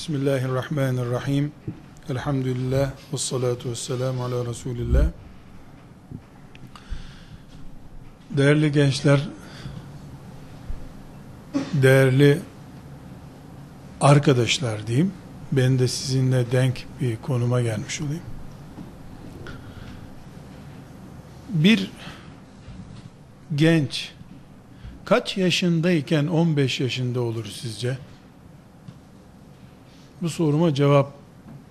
Bismillahirrahmanirrahim. Elhamdülillah ve salatu ve selamu ala Resulillah. Değerli gençler, değerli arkadaşlar diyeyim. Ben de sizinle denk bir konuma gelmiş olayım. Bir genç kaç yaşındayken 15 yaşında olur sizce? Bu soruma cevap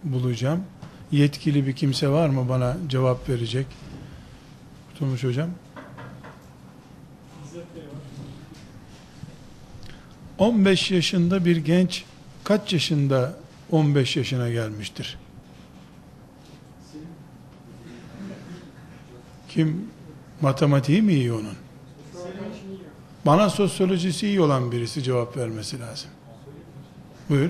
bulacağım. Yetkili bir kimse var mı bana cevap verecek? Tutmuş hocam. 15 yaşında bir genç kaç yaşında 15 yaşına gelmiştir? Kim matematiği mi iyi onun? Bana sosyolojisi iyi olan birisi cevap vermesi lazım. Buyur.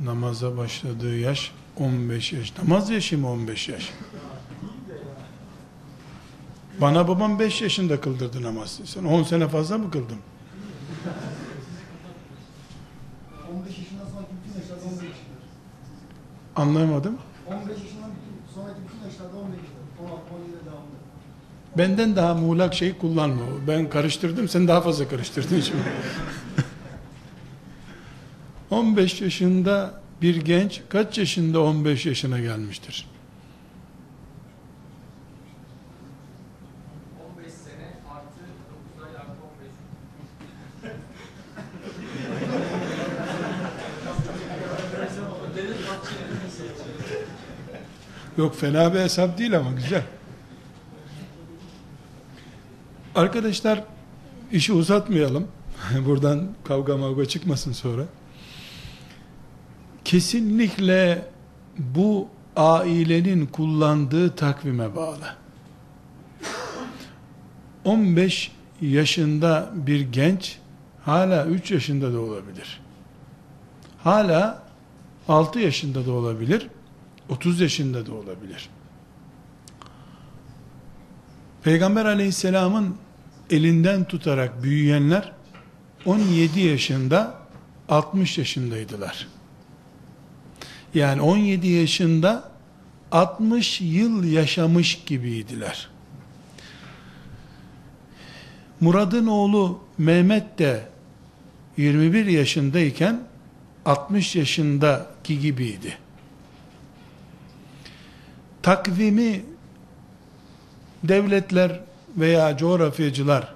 Namaza başladığı yaş 15 yaş. Namaz yaşı mı 15 yaş? Bana babam 5 yaşında kıldırdı namaz. Sen 10 sene fazla mı kıldın? 15 yaşından sonraki bütün yaşlarda 15 yaşlar. Anlayamadım. 15 yaşından sonraki bütün yaşlarda 15 yaşlar. 16, 17 devamlı. Benden daha muğlak şey kullanma. Ben karıştırdım, sen daha fazla karıştırdın şimdi. 15 yaşında bir genç kaç yaşında 15 yaşına gelmiştir? 15 sene artı 9 ay artı 15 Yok fena bir hesap değil ama güzel. Arkadaşlar işi uzatmayalım. Buradan kavga mavga çıkmasın sonra. Kesinlikle bu ailenin kullandığı takvime bağlı. 15 yaşında bir genç hala 3 yaşında da olabilir. Hala 6 yaşında da olabilir. 30 yaşında da olabilir. Peygamber aleyhisselamın elinden tutarak büyüyenler 17 yaşında 60 yaşındaydılar. Yani 17 yaşında 60 yıl yaşamış gibiydiler. Murad'ın oğlu Mehmet de 21 yaşındayken 60 yaşındaki gibiydi. Takvimi devletler veya coğrafyacılar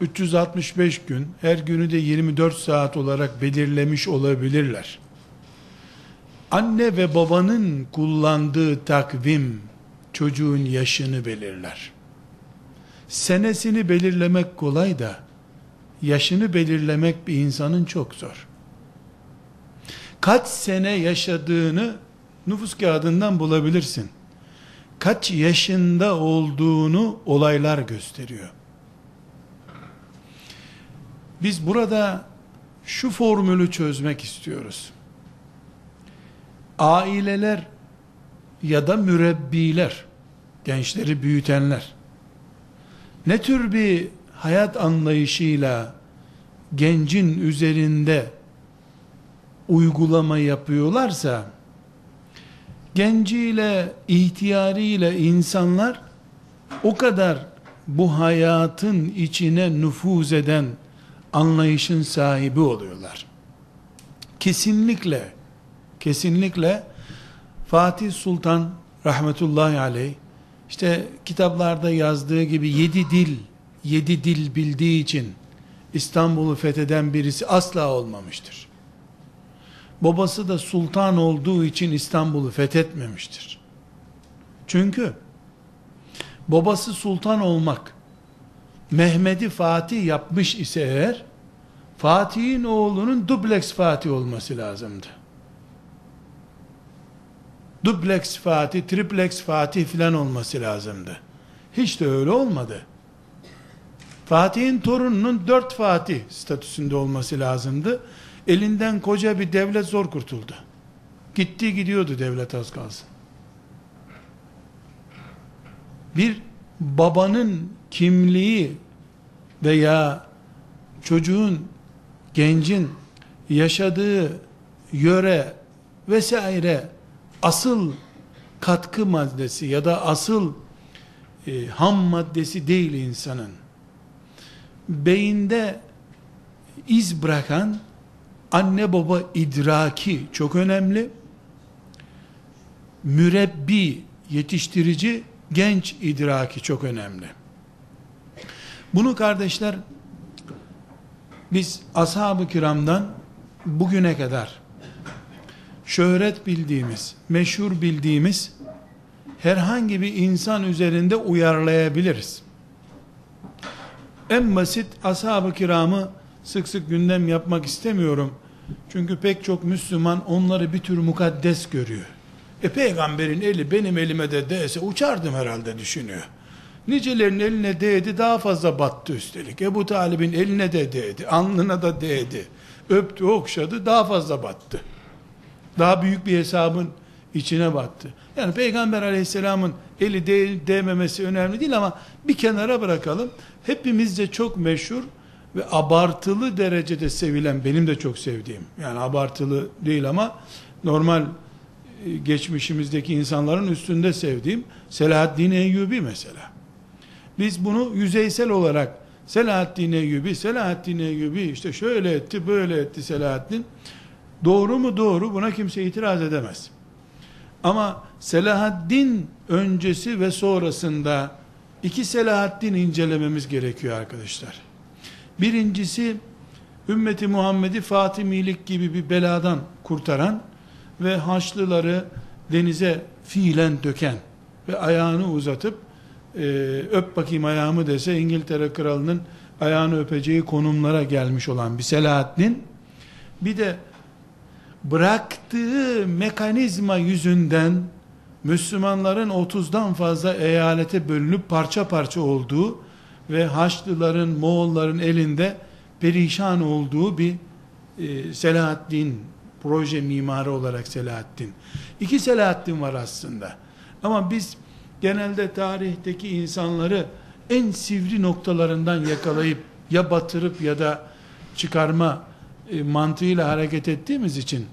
365 gün, her günü de 24 saat olarak belirlemiş olabilirler. Anne ve babanın kullandığı takvim çocuğun yaşını belirler. Senesini belirlemek kolay da yaşını belirlemek bir insanın çok zor. Kaç sene yaşadığını nüfus kağıdından bulabilirsin. Kaç yaşında olduğunu olaylar gösteriyor. Biz burada şu formülü çözmek istiyoruz. Aileler ya da mürebbiler, gençleri büyütenler, ne tür bir hayat anlayışıyla gencin üzerinde uygulama yapıyorlarsa, genciyle, ihtiyarıyla insanlar o kadar bu hayatın içine nüfuz eden anlayışın sahibi oluyorlar. Kesinlikle, kesinlikle Fatih Sultan rahmetullahi aleyh işte kitaplarda yazdığı gibi yedi dil, yedi dil bildiği için İstanbul'u fetheden birisi asla olmamıştır. Babası da sultan olduğu için İstanbul'u fethetmemiştir. Çünkü babası sultan olmak Mehmet'i Fatih yapmış ise eğer Fatih'in oğlunun dubleks Fatih olması lazımdı. Dubleks Fatih, triplex Fatih filan olması lazımdı. Hiç de öyle olmadı. Fatih'in torununun dört Fatih statüsünde olması lazımdı. Elinden koca bir devlet zor kurtuldu. Gitti gidiyordu devlet az kalsın. Bir babanın kimliği veya çocuğun gencin yaşadığı yöre vesaire asıl katkı maddesi ya da asıl e, ham maddesi değil insanın. Beyinde iz bırakan anne baba idraki çok önemli. Mürebbi, yetiştirici genç idraki çok önemli. Bunu kardeşler biz ashab-ı kiramdan bugüne kadar şöhret bildiğimiz, meşhur bildiğimiz herhangi bir insan üzerinde uyarlayabiliriz. En basit ashab-ı kiramı sık sık gündem yapmak istemiyorum. Çünkü pek çok Müslüman onları bir tür mukaddes görüyor. E peygamberin eli benim elime de değse uçardım herhalde düşünüyor. Nicelerin eline değdi daha fazla battı üstelik. Ebu Talib'in eline de değdi, alnına da değdi. Öptü, okşadı daha fazla battı. Daha büyük bir hesabın içine battı. Yani Peygamber aleyhisselamın eli değ değmemesi önemli değil ama bir kenara bırakalım. Hepimizce çok meşhur ve abartılı derecede sevilen, benim de çok sevdiğim, yani abartılı değil ama normal e, geçmişimizdeki insanların üstünde sevdiğim Selahaddin Eyyubi mesela. Biz bunu yüzeysel olarak Selahaddin Eyyubi, Selahaddin Eyyubi işte şöyle etti, böyle etti Selahaddin. Doğru mu doğru buna kimse itiraz edemez. Ama Selahaddin öncesi ve sonrasında iki Selahaddin incelememiz gerekiyor arkadaşlar. Birincisi ümmeti Muhammed'i Fatimilik gibi bir beladan kurtaran ve Haçlıları denize fiilen döken ve ayağını uzatıp e, öp bakayım ayağımı dese İngiltere kralının ayağını öpeceği konumlara gelmiş olan bir Selahaddin bir de bıraktığı mekanizma yüzünden Müslümanların 30'dan fazla eyalete bölünüp parça parça olduğu ve Haçlıların, Moğolların elinde perişan olduğu bir e, Selahaddin proje mimarı olarak Selahaddin. İki Selahaddin var aslında. Ama biz genelde tarihteki insanları en sivri noktalarından yakalayıp ya batırıp ya da çıkarma e, mantığıyla hareket ettiğimiz için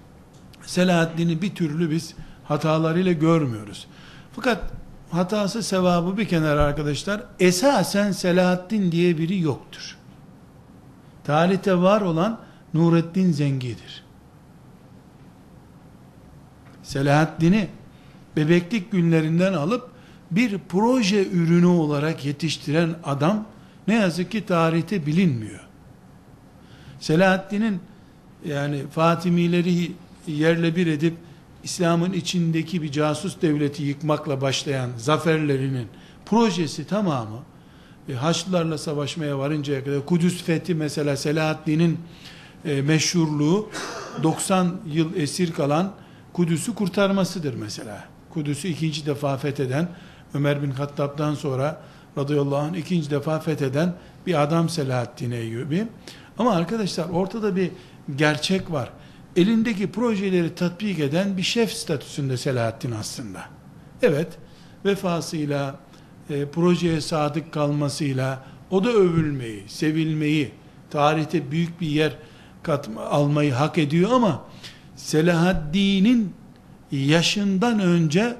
Selahaddin'i bir türlü biz hatalarıyla görmüyoruz. Fakat hatası sevabı bir kenara arkadaşlar esasen Selahaddin diye biri yoktur. Tarihte var olan Nureddin Zengi'dir. Selahaddin'i bebeklik günlerinden alıp bir proje ürünü olarak yetiştiren adam ne yazık ki tarihte bilinmiyor. Selahaddin'in yani Fatimileri yerle bir edip İslam'ın içindeki bir casus devleti yıkmakla başlayan zaferlerinin projesi tamamı e, Haçlılarla savaşmaya varıncaya kadar Kudüs fethi mesela Selahaddin'in e, meşhurluğu 90 yıl esir kalan Kudüs'ü kurtarmasıdır mesela. Kudüs'ü ikinci defa fetheden Ömer bin Hattab'dan sonra radıyallahu anh ikinci defa fetheden bir adam Selahaddin Eyyubi. Ama arkadaşlar ortada bir gerçek var. Elindeki projeleri tatbik eden bir şef statüsünde Selahaddin aslında. Evet, vefasıyla, e, projeye sadık kalmasıyla o da övülmeyi, sevilmeyi, tarihte büyük bir yer katma, almayı hak ediyor ama Selahaddin'in yaşından önce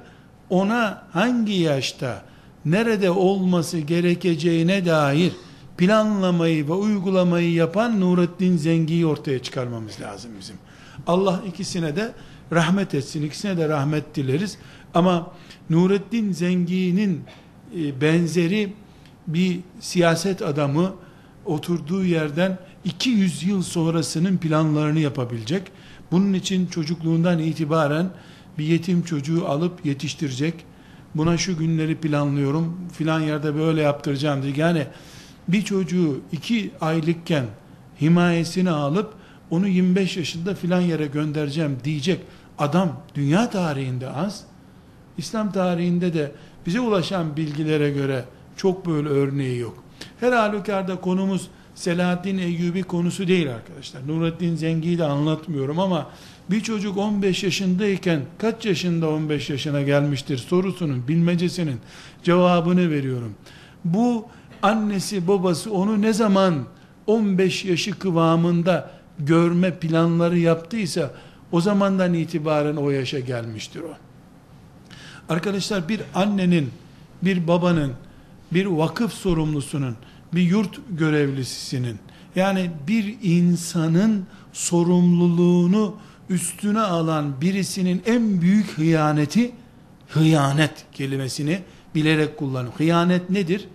ona hangi yaşta nerede olması gerekeceğine dair planlamayı ve uygulamayı yapan Nurettin Zengi'yi ortaya çıkarmamız lazım bizim. Allah ikisine de rahmet etsin. ikisine de rahmet dileriz. Ama Nurettin Zengi'nin e, benzeri bir siyaset adamı oturduğu yerden 200 yıl sonrasının planlarını yapabilecek. Bunun için çocukluğundan itibaren bir yetim çocuğu alıp yetiştirecek. Buna şu günleri planlıyorum, filan yerde böyle yaptıracağım diye. Yani bir çocuğu iki aylıkken himayesini alıp onu 25 yaşında filan yere göndereceğim diyecek adam dünya tarihinde az. İslam tarihinde de bize ulaşan bilgilere göre çok böyle örneği yok. Her halükarda konumuz Selahaddin Eyyubi konusu değil arkadaşlar. Nurettin Zengi'yi de anlatmıyorum ama bir çocuk 15 yaşındayken kaç yaşında 15 yaşına gelmiştir sorusunun bilmecesinin cevabını veriyorum. Bu annesi babası onu ne zaman 15 yaşı kıvamında görme planları yaptıysa o zamandan itibaren o yaşa gelmiştir o. Arkadaşlar bir annenin, bir babanın, bir vakıf sorumlusunun, bir yurt görevlisinin yani bir insanın sorumluluğunu üstüne alan birisinin en büyük hıyaneti hıyanet kelimesini bilerek kullanıyor. Hıyanet nedir?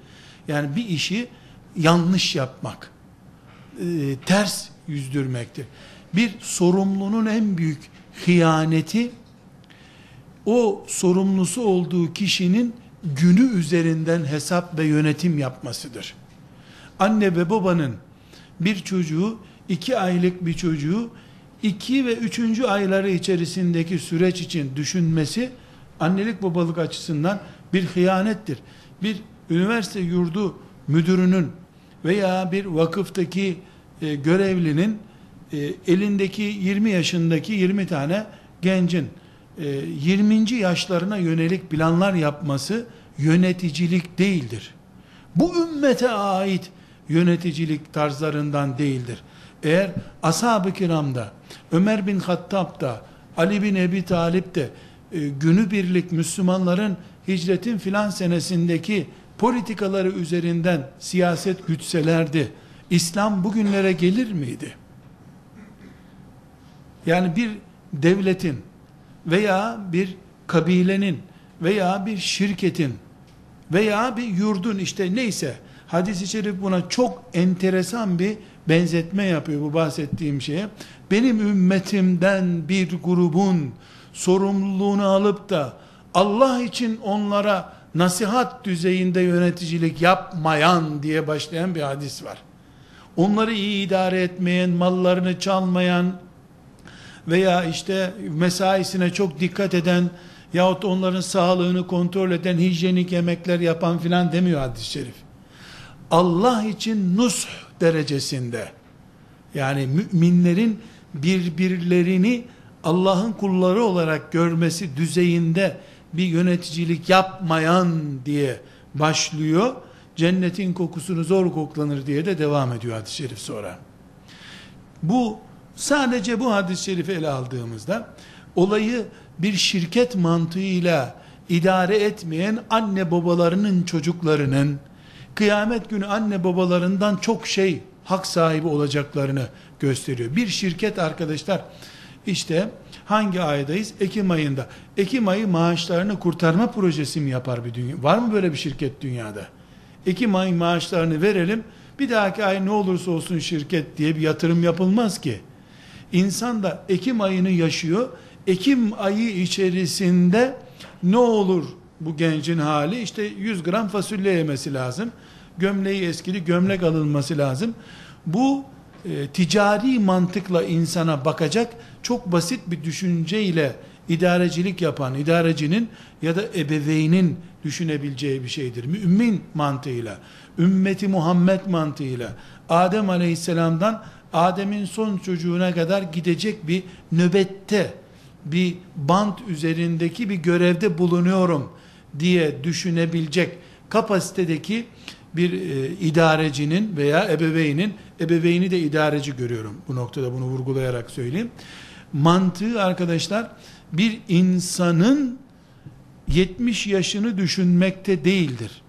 Yani bir işi yanlış yapmak, e, ters yüzdürmektir. Bir sorumlunun en büyük hıyaneti o sorumlusu olduğu kişinin günü üzerinden hesap ve yönetim yapmasıdır. Anne ve babanın bir çocuğu, iki aylık bir çocuğu, iki ve üçüncü ayları içerisindeki süreç için düşünmesi, annelik babalık açısından bir hıyanettir. Bir üniversite yurdu müdürünün veya bir vakıftaki e, görevlinin e, elindeki 20 yaşındaki 20 tane gencin e, 20. yaşlarına yönelik planlar yapması yöneticilik değildir. Bu ümmete ait yöneticilik tarzlarından değildir. Eğer ashab-ı kiramda, Ömer bin Hattab da, Ali bin Ebi Talip de e, günübirlik Müslümanların hicretin filan senesindeki politikaları üzerinden siyaset gütselerdi. İslam bugünlere gelir miydi? Yani bir devletin veya bir kabilenin veya bir şirketin veya bir yurdun işte neyse hadis-i şerif buna çok enteresan bir benzetme yapıyor bu bahsettiğim şeye. Benim ümmetimden bir grubun sorumluluğunu alıp da Allah için onlara nasihat düzeyinde yöneticilik yapmayan diye başlayan bir hadis var. Onları iyi idare etmeyen, mallarını çalmayan veya işte mesaisine çok dikkat eden yahut onların sağlığını kontrol eden, hijyenik yemekler yapan filan demiyor hadis-i şerif. Allah için nush derecesinde yani müminlerin birbirlerini Allah'ın kulları olarak görmesi düzeyinde bir yöneticilik yapmayan diye başlıyor. Cennetin kokusunu zor koklanır diye de devam ediyor hadis-i şerif sonra. Bu sadece bu hadis-i şerifi ele aldığımızda olayı bir şirket mantığıyla idare etmeyen anne babalarının çocuklarının kıyamet günü anne babalarından çok şey hak sahibi olacaklarını gösteriyor. Bir şirket arkadaşlar işte hangi aydayız? Ekim ayında. Ekim ayı maaşlarını kurtarma projesi mi yapar bir dünya? Var mı böyle bir şirket dünyada? Ekim ayı maaşlarını verelim. Bir dahaki ay ne olursa olsun şirket diye bir yatırım yapılmaz ki. İnsan da Ekim ayını yaşıyor. Ekim ayı içerisinde ne olur bu gencin hali? İşte 100 gram fasulye yemesi lazım. Gömleği eskili gömlek alınması lazım. Bu e, ticari mantıkla insana bakacak çok basit bir düşünceyle idarecilik yapan idarecinin ya da ebeveynin düşünebileceği bir şeydir. Mümin mantığıyla, ümmeti Muhammed mantığıyla, Adem aleyhisselamdan Adem'in son çocuğuna kadar gidecek bir nöbette, bir bant üzerindeki bir görevde bulunuyorum diye düşünebilecek kapasitedeki bir e, idarecinin veya ebeveynin, ebeveyni de idareci görüyorum bu noktada bunu vurgulayarak söyleyeyim. Mantığı arkadaşlar bir insanın 70 yaşını düşünmekte değildir.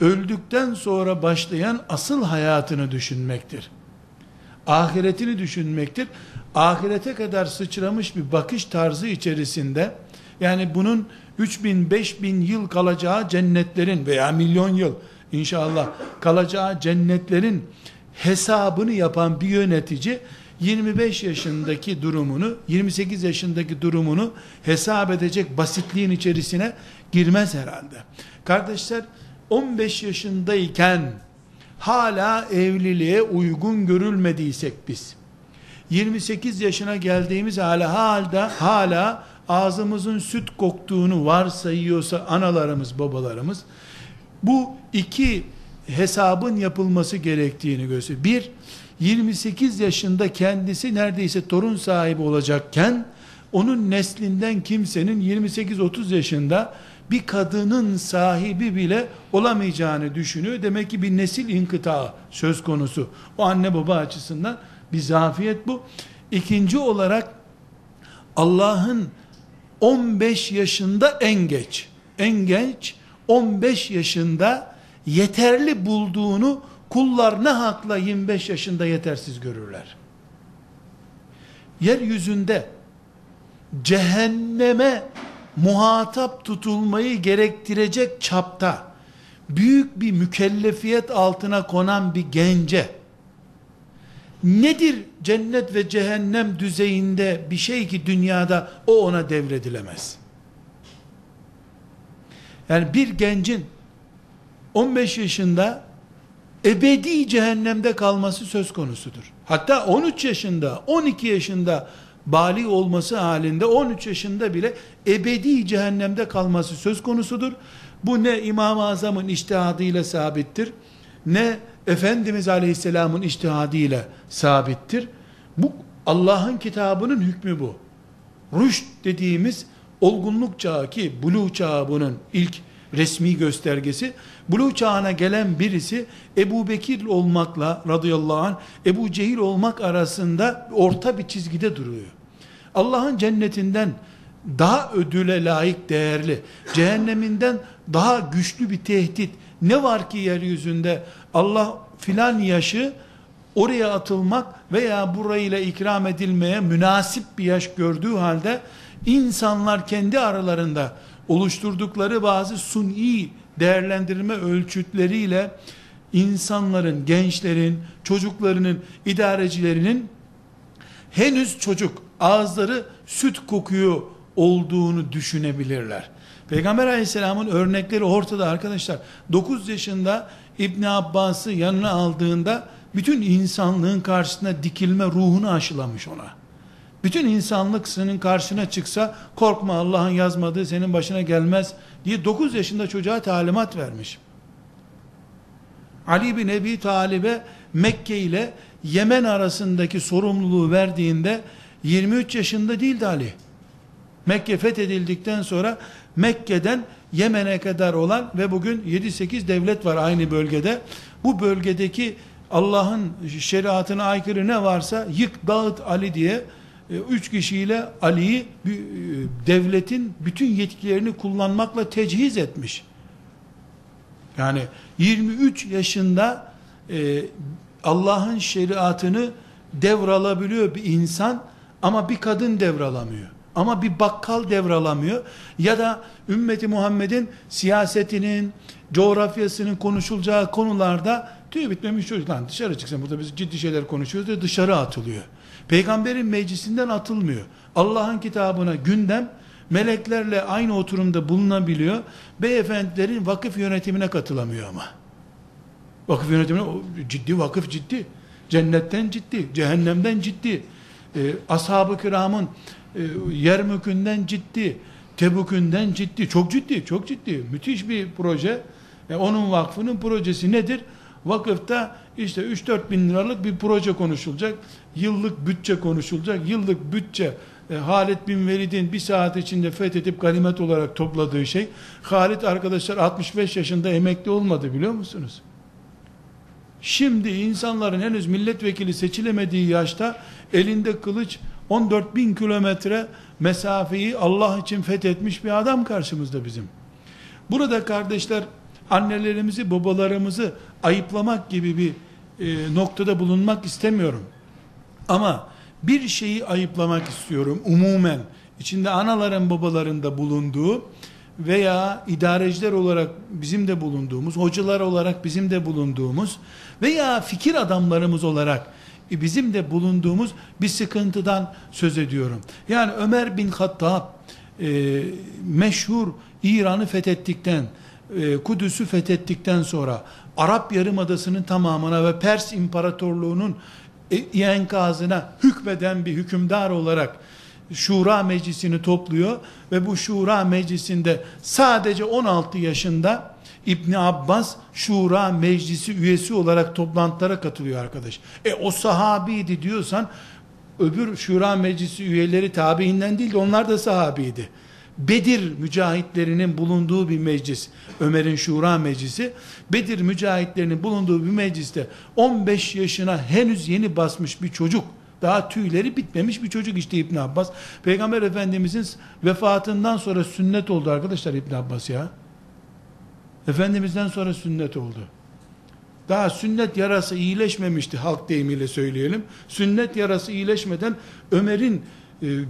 Öldükten sonra başlayan asıl hayatını düşünmektir. Ahiretini düşünmektir. Ahirete kadar sıçramış bir bakış tarzı içerisinde yani bunun 3000 5000 yıl kalacağı cennetlerin veya milyon yıl inşallah kalacağı cennetlerin hesabını yapan bir yönetici 25 yaşındaki durumunu 28 yaşındaki durumunu hesap edecek basitliğin içerisine girmez herhalde. Kardeşler 15 yaşındayken hala evliliğe uygun görülmediysek biz 28 yaşına geldiğimiz hala halde hala ağzımızın süt koktuğunu varsayıyorsa analarımız babalarımız bu iki hesabın yapılması gerektiğini gösteriyor. Bir, 28 yaşında kendisi neredeyse torun sahibi olacakken, onun neslinden kimsenin 28-30 yaşında bir kadının sahibi bile olamayacağını düşünüyor. Demek ki bir nesil inkıtağı söz konusu. O anne baba açısından bir zafiyet bu. İkinci olarak Allah'ın 15 yaşında en geç, en genç 15 yaşında yeterli bulduğunu kullar ne hakla 25 yaşında yetersiz görürler. Yeryüzünde cehenneme muhatap tutulmayı gerektirecek çapta büyük bir mükellefiyet altına konan bir gence nedir cennet ve cehennem düzeyinde bir şey ki dünyada o ona devredilemez. Yani bir gencin 15 yaşında ebedi cehennemde kalması söz konusudur. Hatta 13 yaşında, 12 yaşında bali olması halinde 13 yaşında bile ebedi cehennemde kalması söz konusudur. Bu ne İmam-ı Azam'ın iştihadıyla sabittir, ne Efendimiz Aleyhisselam'ın iştihadıyla sabittir. Bu Allah'ın kitabının hükmü bu. Rüşt dediğimiz olgunluk çağı ki bulu çağı bunun ilk resmi göstergesi. Bulu çağına gelen birisi Ebu Bekir olmakla radıyallahu anh Ebu Cehil olmak arasında orta bir çizgide duruyor. Allah'ın cennetinden daha ödüle layık değerli, cehenneminden daha güçlü bir tehdit ne var ki yeryüzünde Allah filan yaşı oraya atılmak veya burayla ikram edilmeye münasip bir yaş gördüğü halde insanlar kendi aralarında oluşturdukları bazı suni değerlendirme ölçütleriyle insanların, gençlerin, çocuklarının, idarecilerinin henüz çocuk, ağızları süt kokuyor olduğunu düşünebilirler. Peygamber aleyhisselamın örnekleri ortada arkadaşlar. 9 yaşında İbni Abbas'ı yanına aldığında bütün insanlığın karşısına dikilme ruhunu aşılamış ona. Bütün insanlık senin karşına çıksa korkma Allah'ın yazmadığı senin başına gelmez diye 9 yaşında çocuğa talimat vermiş. Ali bin Ebi Talib'e Mekke ile Yemen arasındaki sorumluluğu verdiğinde 23 yaşında değildi Ali. Mekke fethedildikten sonra Mekke'den Yemen'e kadar olan ve bugün 7-8 devlet var aynı bölgede. Bu bölgedeki Allah'ın şeriatına aykırı ne varsa yık dağıt Ali diye üç kişiyle Ali'yi e, devletin bütün yetkilerini kullanmakla tecihiz etmiş. Yani 23 yaşında e, Allah'ın şeriatını devralabiliyor bir insan ama bir kadın devralamıyor. Ama bir bakkal devralamıyor. Ya da ümmeti Muhammed'in siyasetinin, coğrafyasının konuşulacağı konularda tüy bitmemiş çocuklar dışarı çıksın burada biz ciddi şeyler konuşuyoruz diye dışarı atılıyor. Peygamberin meclisinden atılmıyor. Allah'ın kitabına gündem meleklerle aynı oturumda bulunabiliyor. Beyefendilerin vakıf yönetimine katılamıyor ama. Vakıf yönetimine ciddi vakıf ciddi. Cennetten ciddi, cehennemden ciddi. Ee, ashab-ı kiramın e, Yermük'ünden ciddi, Tebük'ünden ciddi, çok ciddi, çok ciddi, müthiş bir proje. E, onun vakfının projesi nedir? Vakıfta işte 3-4 bin liralık bir proje konuşulacak, yıllık bütçe konuşulacak, yıllık bütçe e, Halid bin Velid'in bir saat içinde fethedip ganimet olarak topladığı şey, Halid arkadaşlar 65 yaşında emekli olmadı biliyor musunuz? Şimdi insanların henüz milletvekili seçilemediği yaşta elinde kılıç 14 bin kilometre mesafeyi Allah için fethetmiş bir adam karşımızda bizim. Burada kardeşler annelerimizi babalarımızı ayıplamak gibi bir e, noktada bulunmak istemiyorum. Ama bir şeyi ayıplamak istiyorum umumen. içinde anaların babaların da bulunduğu veya idareciler olarak bizim de bulunduğumuz, hocalar olarak bizim de bulunduğumuz veya fikir adamlarımız olarak e, bizim de bulunduğumuz bir sıkıntıdan söz ediyorum. Yani Ömer bin Hattab e, meşhur İran'ı fethettikten, e, Kudüs'ü fethettikten sonra Arap Yarımadası'nın tamamına ve Pers İmparatorluğu'nun e, enkazına hükmeden bir hükümdar olarak Şura Meclisi'ni topluyor ve bu Şura Meclisi'nde sadece 16 yaşında İbni Abbas Şura Meclisi üyesi olarak toplantılara katılıyor arkadaş. E o sahabiydi diyorsan öbür Şura Meclisi üyeleri tabiinden değil de onlar da sahabiydi. Bedir mücahitlerinin bulunduğu bir meclis. Ömer'in şura meclisi. Bedir mücahitlerinin bulunduğu bir mecliste 15 yaşına henüz yeni basmış bir çocuk daha tüyleri bitmemiş bir çocuk işte İbn Abbas. Peygamber Efendimizin vefatından sonra sünnet oldu arkadaşlar İbn Abbas ya. Efendimizden sonra sünnet oldu. Daha sünnet yarası iyileşmemişti halk deyimiyle söyleyelim. Sünnet yarası iyileşmeden Ömer'in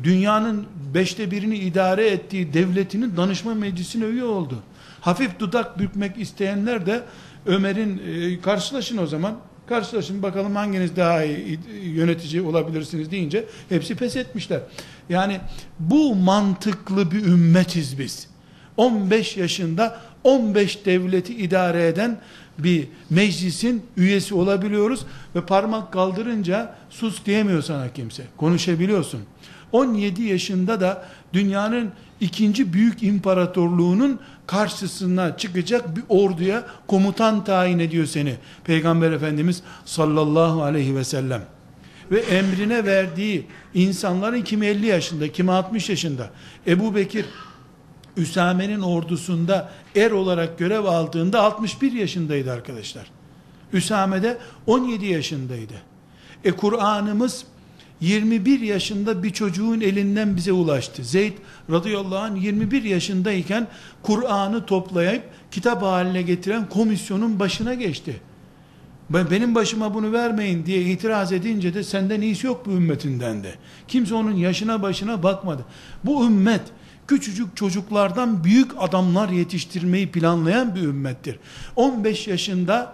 dünyanın beşte birini idare ettiği devletinin danışma meclisine üye oldu. Hafif dudak bükmek isteyenler de Ömer'in e, karşılaşın o zaman karşılaşın bakalım hanginiz daha iyi yönetici olabilirsiniz deyince hepsi pes etmişler. Yani bu mantıklı bir ümmetiz biz. 15 yaşında 15 devleti idare eden bir meclisin üyesi olabiliyoruz ve parmak kaldırınca sus diyemiyor sana kimse. Konuşabiliyorsun. 17 yaşında da dünyanın ikinci büyük imparatorluğunun karşısına çıkacak bir orduya komutan tayin ediyor seni. Peygamber Efendimiz sallallahu aleyhi ve sellem. Ve emrine verdiği insanların kimi 50 yaşında, kimi 60 yaşında. Ebu Bekir Üsame'nin ordusunda er olarak görev aldığında 61 yaşındaydı arkadaşlar. Üsame de 17 yaşındaydı. E Kur'an'ımız 21 yaşında bir çocuğun elinden bize ulaştı. Zeyd radıyallahu anh 21 yaşındayken Kur'an'ı toplayıp kitap haline getiren komisyonun başına geçti. Benim başıma bunu vermeyin diye itiraz edince de senden iyisi yok bu ümmetinden de. Kimse onun yaşına başına bakmadı. Bu ümmet küçücük çocuklardan büyük adamlar yetiştirmeyi planlayan bir ümmettir. 15 yaşında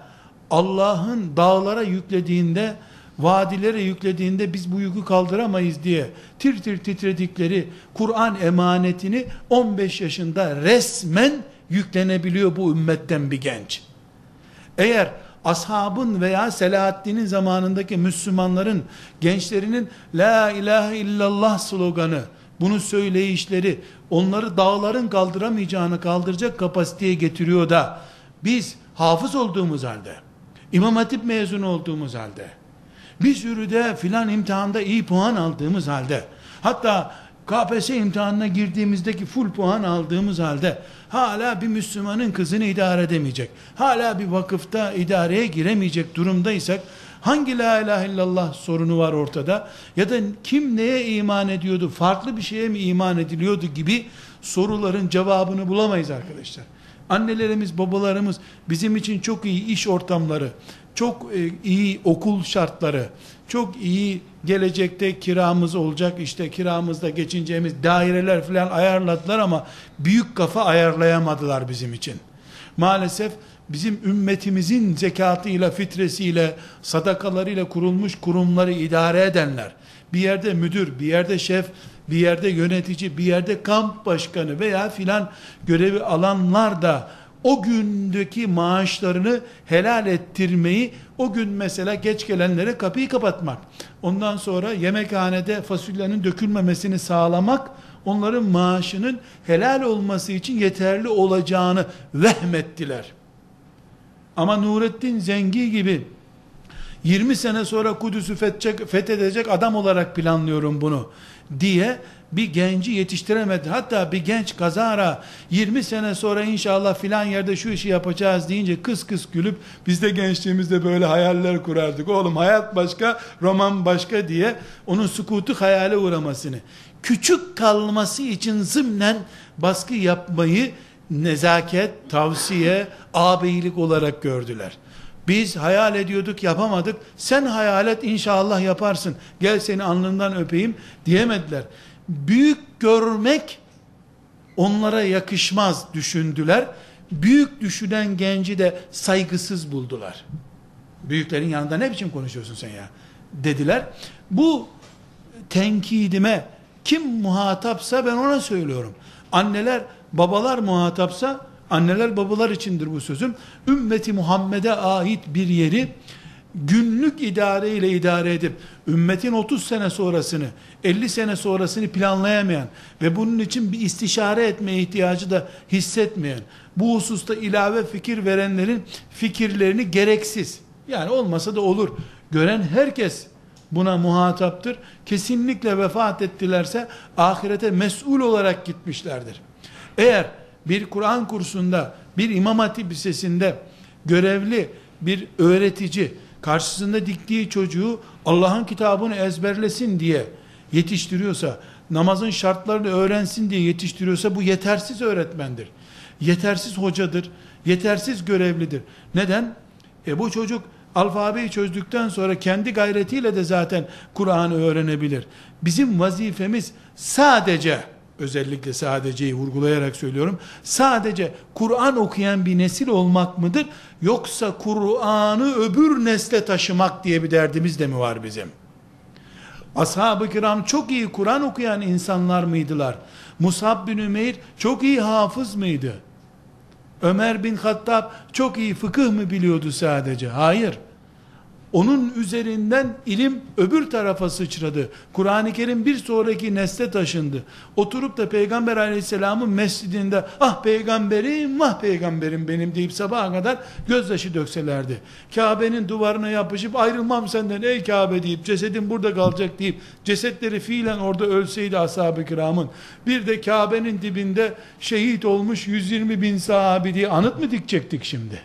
Allah'ın dağlara yüklediğinde vadilere yüklediğinde biz bu yükü kaldıramayız diye tir tir titredikleri Kur'an emanetini 15 yaşında resmen yüklenebiliyor bu ümmetten bir genç. Eğer ashabın veya Selahaddin'in zamanındaki Müslümanların gençlerinin La ilahe illallah sloganı bunu söyleyişleri onları dağların kaldıramayacağını kaldıracak kapasiteye getiriyor da biz hafız olduğumuz halde İmam Hatip mezunu olduğumuz halde bir sürü de filan imtihanda iyi puan aldığımız halde hatta KPSS imtihanına girdiğimizdeki full puan aldığımız halde hala bir Müslümanın kızını idare edemeyecek. Hala bir vakıfta idareye giremeyecek durumdaysak hangi la ilahe illallah sorunu var ortada ya da kim neye iman ediyordu farklı bir şeye mi iman ediliyordu gibi soruların cevabını bulamayız arkadaşlar. Annelerimiz babalarımız bizim için çok iyi iş ortamları çok e, iyi okul şartları, çok iyi gelecekte kiramız olacak, işte kiramızda geçineceğimiz daireler filan ayarladılar ama büyük kafa ayarlayamadılar bizim için. Maalesef bizim ümmetimizin zekatıyla, fitresiyle, sadakalarıyla kurulmuş kurumları idare edenler, bir yerde müdür, bir yerde şef, bir yerde yönetici, bir yerde kamp başkanı veya filan görevi alanlar da o gündeki maaşlarını helal ettirmeyi, o gün mesela geç gelenlere kapıyı kapatmak, ondan sonra yemekhanede fasulyenin dökülmemesini sağlamak, onların maaşının helal olması için yeterli olacağını vehmettiler. Ama Nurettin Zengi gibi 20 sene sonra Kudüs'ü fethedecek, fethedecek adam olarak planlıyorum bunu diye bir genci yetiştiremedi. Hatta bir genç kazara 20 sene sonra inşallah filan yerde şu işi yapacağız deyince kıs kıs gülüp biz de gençliğimizde böyle hayaller kurardık. Oğlum hayat başka, roman başka diye onun sukutu hayale uğramasını, küçük kalması için zımnen baskı yapmayı nezaket, tavsiye, ağabeylik olarak gördüler. Biz hayal ediyorduk yapamadık. Sen hayal et inşallah yaparsın. Gel seni alnından öpeyim diyemediler büyük görmek onlara yakışmaz düşündüler. Büyük düşünen genci de saygısız buldular. Büyüklerin yanında ne biçim konuşuyorsun sen ya? Dediler. Bu tenkidime kim muhatapsa ben ona söylüyorum. Anneler, babalar muhatapsa anneler babalar içindir bu sözüm. Ümmeti Muhammed'e ait bir yeri günlük idare ile idare edip ümmetin 30 sene sonrasını 50 sene sonrasını planlayamayan ve bunun için bir istişare etme ihtiyacı da hissetmeyen bu hususta ilave fikir verenlerin fikirlerini gereksiz yani olmasa da olur gören herkes buna muhataptır. Kesinlikle vefat ettilerse ahirete mesul olarak gitmişlerdir. Eğer bir Kur'an kursunda, bir İmam Hatip Lisesi'nde görevli bir öğretici karşısında diktiği çocuğu Allah'ın kitabını ezberlesin diye yetiştiriyorsa, namazın şartlarını öğrensin diye yetiştiriyorsa bu yetersiz öğretmendir. Yetersiz hocadır, yetersiz görevlidir. Neden? E bu çocuk alfabeyi çözdükten sonra kendi gayretiyle de zaten Kur'an'ı öğrenebilir. Bizim vazifemiz sadece özellikle sadeceyi vurgulayarak söylüyorum. Sadece Kur'an okuyan bir nesil olmak mıdır? Yoksa Kur'an'ı öbür nesle taşımak diye bir derdimiz de mi var bizim? Ashab-ı kiram çok iyi Kur'an okuyan insanlar mıydılar? Musab bin Ümeyr çok iyi hafız mıydı? Ömer bin Hattab çok iyi fıkıh mı biliyordu sadece? Hayır. Onun üzerinden ilim öbür tarafa sıçradı. Kur'an-ı Kerim bir sonraki nesle taşındı. Oturup da Peygamber aleyhisselamın mescidinde ah peygamberim ah peygamberim benim deyip sabaha kadar gözyaşı dökselerdi. Kabe'nin duvarına yapışıp ayrılmam senden ey Kabe deyip cesedin burada kalacak deyip cesetleri fiilen orada ölseydi ashab-ı kiramın bir de Kabe'nin dibinde şehit olmuş 120 bin sahabi diye anıt mı dikecektik şimdi?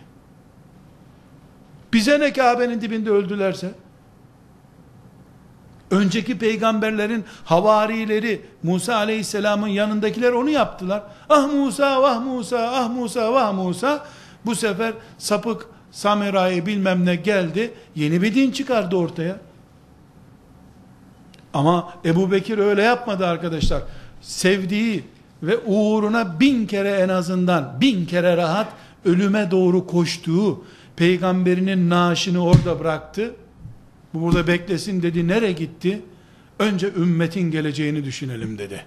Bize ne Kabe'nin dibinde öldülerse? Önceki peygamberlerin havarileri Musa aleyhisselamın yanındakiler onu yaptılar. Ah Musa, vah Musa, ah Musa, vah Musa. Bu sefer sapık Samira'yı bilmem ne geldi. Yeni bir din çıkardı ortaya. Ama Ebu Bekir öyle yapmadı arkadaşlar. Sevdiği ve uğruna bin kere en azından bin kere rahat ölüme doğru koştuğu peygamberinin naaşını orada bıraktı. Bu burada beklesin dedi. Nere gitti? Önce ümmetin geleceğini düşünelim dedi.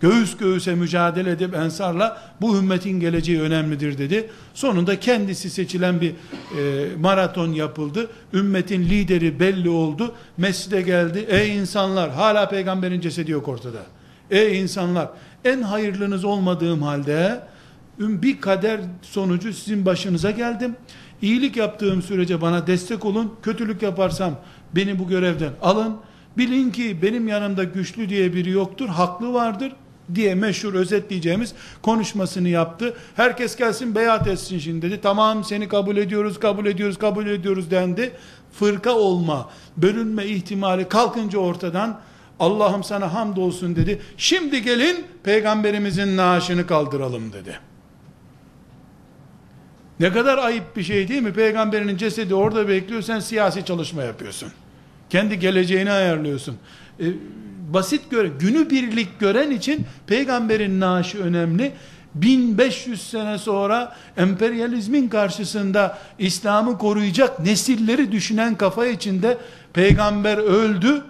Göğüs göğüse mücadele edip ensarla bu ümmetin geleceği önemlidir dedi. Sonunda kendisi seçilen bir e, maraton yapıldı. Ümmetin lideri belli oldu. Mescide geldi. Ey insanlar hala peygamberin cesedi yok ortada. Ey insanlar en hayırlınız olmadığım halde bir kader sonucu sizin başınıza geldim. İyilik yaptığım sürece bana destek olun. Kötülük yaparsam beni bu görevden alın. Bilin ki benim yanımda güçlü diye biri yoktur. Haklı vardır diye meşhur özetleyeceğimiz konuşmasını yaptı. Herkes gelsin beyat etsin şimdi dedi. Tamam seni kabul ediyoruz, kabul ediyoruz, kabul ediyoruz dendi. Fırka olma, bölünme ihtimali kalkınca ortadan Allah'ım sana hamdolsun dedi. Şimdi gelin peygamberimizin naaşını kaldıralım dedi. Ne kadar ayıp bir şey değil mi? Peygamberinin cesedi orada bekliyor, sen siyasi çalışma yapıyorsun. Kendi geleceğini ayarlıyorsun. E, basit göre, günü birlik gören için peygamberin naaşı önemli. 1500 sene sonra emperyalizmin karşısında İslam'ı koruyacak nesilleri düşünen kafa içinde peygamber öldü,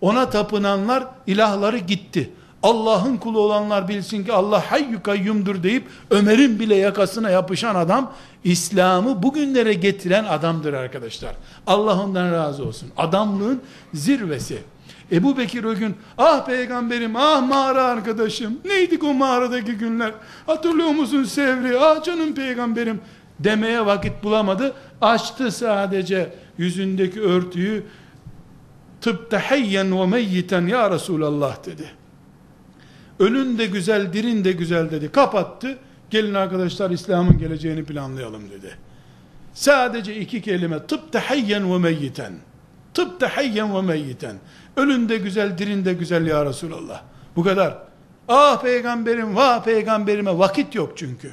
ona tapınanlar ilahları gitti. Allah'ın kulu olanlar bilsin ki Allah hayyü kayyumdur deyip Ömer'in bile yakasına yapışan adam İslam'ı bugünlere getiren adamdır arkadaşlar. Allah ondan razı olsun. Adamlığın zirvesi. Ebu Bekir o gün ah peygamberim ah mağara arkadaşım neydik o mağaradaki günler hatırlıyor musun Sevri ah canım peygamberim demeye vakit bulamadı açtı sadece yüzündeki örtüyü tıpte hayyen ve meyyiten ya Resulallah dedi ölün de güzel dirin de güzel dedi kapattı gelin arkadaşlar İslam'ın geleceğini planlayalım dedi sadece iki kelime tıpte hayyen ve meyyiten tıpte hayyen ve meyyiten Ölün de güzel, dirin de güzel ya Resulallah. Bu kadar. Ah peygamberim, vah peygamberime vakit yok çünkü.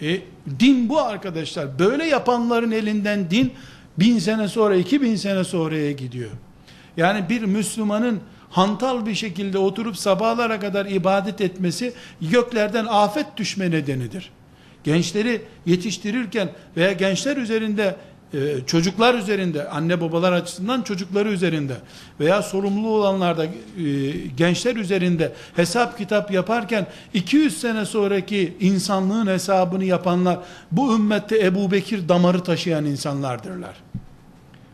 E, din bu arkadaşlar. Böyle yapanların elinden din bin sene sonra, iki bin sene sonraya gidiyor. Yani bir Müslümanın hantal bir şekilde oturup sabahlara kadar ibadet etmesi göklerden afet düşme nedenidir. Gençleri yetiştirirken veya gençler üzerinde e, çocuklar üzerinde, anne babalar açısından çocukları üzerinde veya sorumlu olanlarda e, gençler üzerinde hesap kitap yaparken 200 sene sonraki insanlığın hesabını yapanlar bu ümmette Ebu Bekir damarı taşıyan insanlardırlar.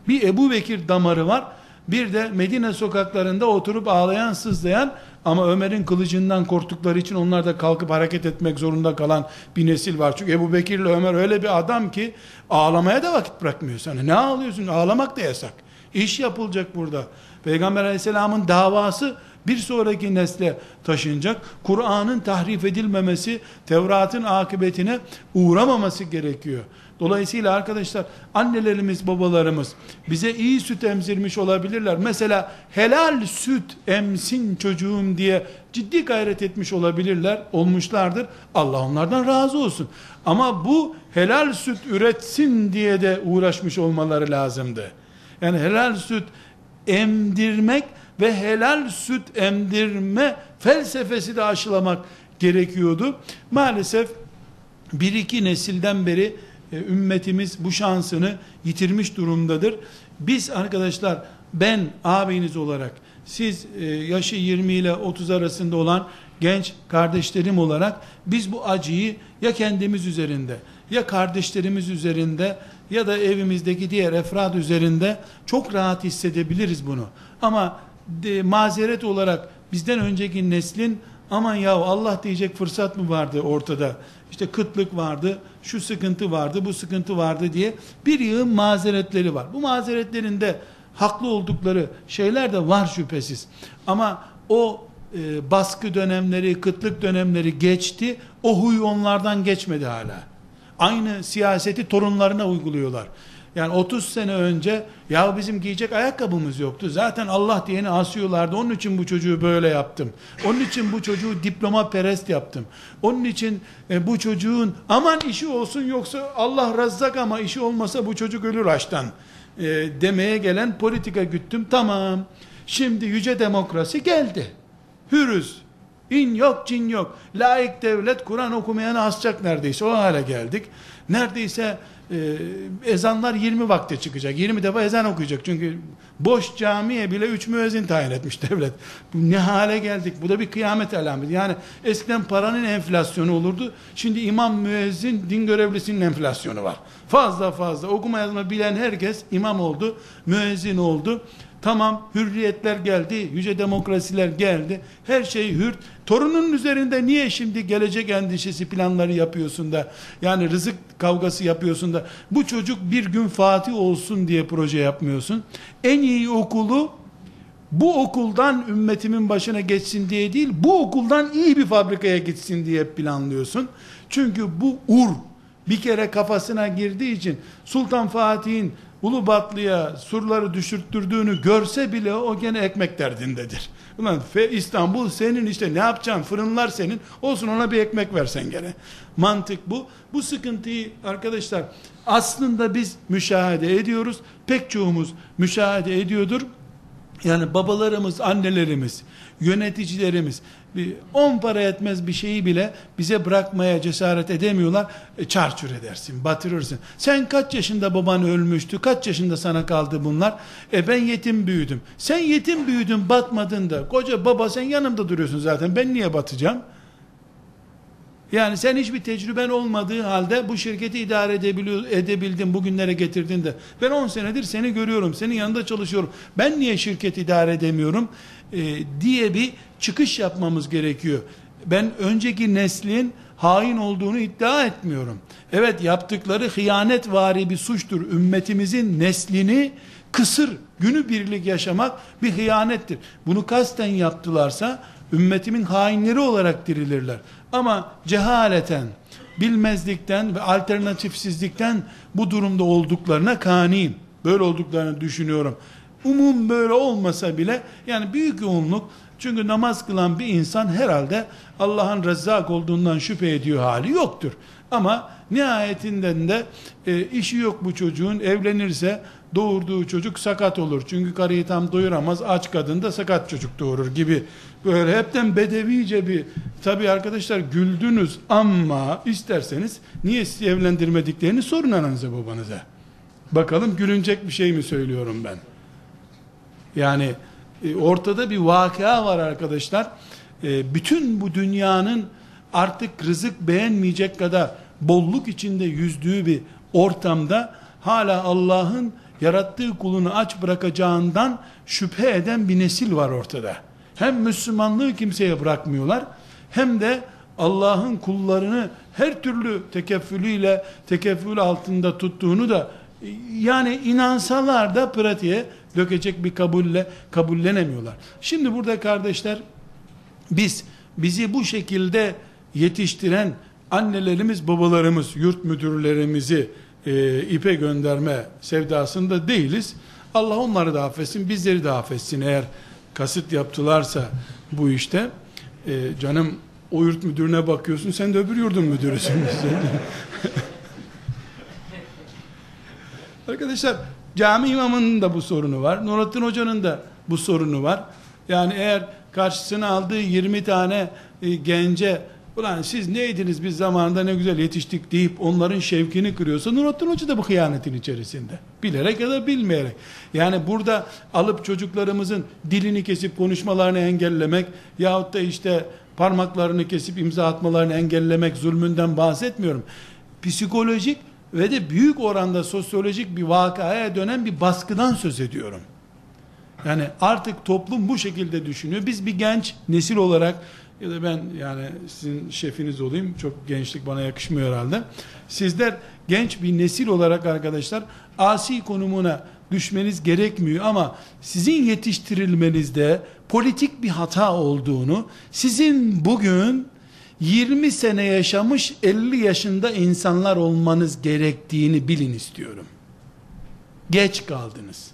Bir Ebu Bekir damarı var, bir de Medine sokaklarında oturup ağlayan, sızlayan Ama Ömer'in kılıcından korktukları için onlar da kalkıp hareket etmek zorunda kalan bir nesil var. Çünkü Ebu Bekir ile Ömer öyle bir adam ki ağlamaya da vakit bırakmıyor sana. Ne ağlıyorsun? Ağlamak da yasak. İş yapılacak burada. Peygamber aleyhisselamın davası bir sonraki nesle taşınacak. Kur'an'ın tahrif edilmemesi, Tevrat'ın akıbetine uğramaması gerekiyor. Dolayısıyla arkadaşlar annelerimiz, babalarımız bize iyi süt emzirmiş olabilirler. Mesela helal süt emsin çocuğum diye ciddi gayret etmiş olabilirler, olmuşlardır. Allah onlardan razı olsun. Ama bu helal süt üretsin diye de uğraşmış olmaları lazımdı. Yani helal süt emdirmek ve helal süt emdirme felsefesi de aşılamak gerekiyordu. Maalesef bir iki nesilden beri ümmetimiz bu şansını yitirmiş durumdadır. Biz arkadaşlar ben abiniz olarak siz e, yaşı 20 ile 30 arasında olan genç kardeşlerim olarak biz bu acıyı ya kendimiz üzerinde ya kardeşlerimiz üzerinde ya da evimizdeki diğer efrad üzerinde çok rahat hissedebiliriz bunu. Ama de, mazeret olarak bizden önceki neslin aman ya Allah diyecek fırsat mı vardı ortada? İşte kıtlık vardı, şu sıkıntı vardı, bu sıkıntı vardı diye bir yığın mazeretleri var. Bu mazeretlerinde haklı oldukları şeyler de var şüphesiz. Ama o e, baskı dönemleri, kıtlık dönemleri geçti. O huy onlardan geçmedi hala. Aynı siyaseti torunlarına uyguluyorlar. Yani 30 sene önce ya bizim giyecek ayakkabımız yoktu. Zaten Allah diyeni asıyorlardı. Onun için bu çocuğu böyle yaptım. Onun için bu çocuğu diploma perest yaptım. Onun için e, bu çocuğun aman işi olsun yoksa Allah razzak ama işi olmasa bu çocuk ölür açtan e, demeye gelen politika güttüm. Tamam. Şimdi yüce demokrasi geldi. Hürüz. İn yok cin yok. Laik devlet Kur'an okumayanı asacak neredeyse. O hale geldik. Neredeyse e, ezanlar 20 vakte çıkacak. 20 defa ezan okuyacak. Çünkü boş camiye bile 3 müezzin tayin etmiş devlet. Ne hale geldik? Bu da bir kıyamet alameti. Yani eskiden paranın enflasyonu olurdu. Şimdi imam müezzin din görevlisinin enflasyonu var. Fazla fazla okuma yazma bilen herkes imam oldu, müezzin oldu. Tamam hürriyetler geldi, yüce demokrasiler geldi. Her şey hür. Torunun üzerinde niye şimdi gelecek endişesi planları yapıyorsun da yani rızık kavgası yapıyorsun da bu çocuk bir gün Fatih olsun diye proje yapmıyorsun. En iyi okulu bu okuldan ümmetimin başına geçsin diye değil, bu okuldan iyi bir fabrikaya gitsin diye planlıyorsun. Çünkü bu ur bir kere kafasına girdiği için Sultan Fatih'in Ulubatlı'ya surları düşürttürdüğünü görse bile o gene ekmek derdindedir. Ulan İstanbul senin işte ne yapacaksın fırınlar senin olsun ona bir ekmek versen gene. Mantık bu. Bu sıkıntıyı arkadaşlar aslında biz müşahede ediyoruz. Pek çoğumuz müşahede ediyordur. Yani babalarımız, annelerimiz, yöneticilerimiz bir 10 para etmez bir şeyi bile bize bırakmaya cesaret edemiyorlar. E, çarçur edersin, batırırsın. Sen kaç yaşında baban ölmüştü? Kaç yaşında sana kaldı bunlar? E ben yetim büyüdüm. Sen yetim büyüdün, batmadın da. Koca baba sen yanımda duruyorsun zaten. Ben niye batacağım? Yani sen hiçbir tecrüben olmadığı halde bu şirketi idare edebiliyor, edebildin, bugünlere getirdin de. Ben 10 senedir seni görüyorum, senin yanında çalışıyorum. Ben niye şirket idare edemiyorum? E, diye bir çıkış yapmamız gerekiyor. Ben önceki neslin hain olduğunu iddia etmiyorum. Evet yaptıkları hıyanet vari bir suçtur. Ümmetimizin neslini kısır, günü birlik yaşamak bir hıyanettir. Bunu kasten yaptılarsa ümmetimin hainleri olarak dirilirler. Ama cehaleten, bilmezlikten ve alternatifsizlikten bu durumda olduklarına kaniyim. Böyle olduklarını düşünüyorum. Umum böyle olmasa bile yani büyük yoğunluk çünkü namaz kılan bir insan herhalde Allah'ın rezzak olduğundan şüphe ediyor hali yoktur. Ama nihayetinden de e, işi yok bu çocuğun evlenirse doğurduğu çocuk sakat olur. Çünkü karıyı tam doyuramaz aç kadın da sakat çocuk doğurur gibi böyle hepten bedevice bir tabi arkadaşlar güldünüz ama isterseniz niye sizi evlendirmediklerini sorun ananıza babanıza. Bakalım gülünecek bir şey mi söylüyorum ben. Yani e, ortada bir vakıa var arkadaşlar. E, bütün bu dünyanın artık rızık beğenmeyecek kadar bolluk içinde yüzdüğü bir ortamda hala Allah'ın yarattığı kulunu aç bırakacağından şüphe eden bir nesil var ortada. Hem Müslümanlığı kimseye bırakmıyorlar hem de Allah'ın kullarını her türlü tekeffülüyle tekeffül altında tuttuğunu da yani inansalar da pratiğe dökecek bir kabulle kabullenemiyorlar. Şimdi burada kardeşler biz bizi bu şekilde yetiştiren annelerimiz, babalarımız, yurt müdürlerimizi e, ipe gönderme sevdasında değiliz. Allah onları da affetsin, bizleri de affetsin eğer kasıt yaptılarsa bu işte. E, canım o yurt müdürüne bakıyorsun, sen de öbür yurdun müdürüsün. Arkadaşlar cami imamının da bu sorunu var. Nurattin Hoca'nın da bu sorunu var. Yani eğer karşısına aldığı 20 tane e, gence ulan siz neydiniz biz zamanında ne güzel yetiştik deyip onların şevkini kırıyorsa Nurattin Hoca da bu hıyanetin içerisinde. Bilerek ya da bilmeyerek. Yani burada alıp çocuklarımızın dilini kesip konuşmalarını engellemek yahut da işte parmaklarını kesip imza atmalarını engellemek zulmünden bahsetmiyorum. Psikolojik ve de büyük oranda sosyolojik bir vakaya dönen bir baskıdan söz ediyorum. Yani artık toplum bu şekilde düşünüyor. Biz bir genç nesil olarak ya da ben yani sizin şefiniz olayım. Çok gençlik bana yakışmıyor herhalde. Sizler genç bir nesil olarak arkadaşlar asi konumuna düşmeniz gerekmiyor ama sizin yetiştirilmenizde politik bir hata olduğunu, sizin bugün 20 sene yaşamış 50 yaşında insanlar olmanız gerektiğini bilin istiyorum. Geç kaldınız.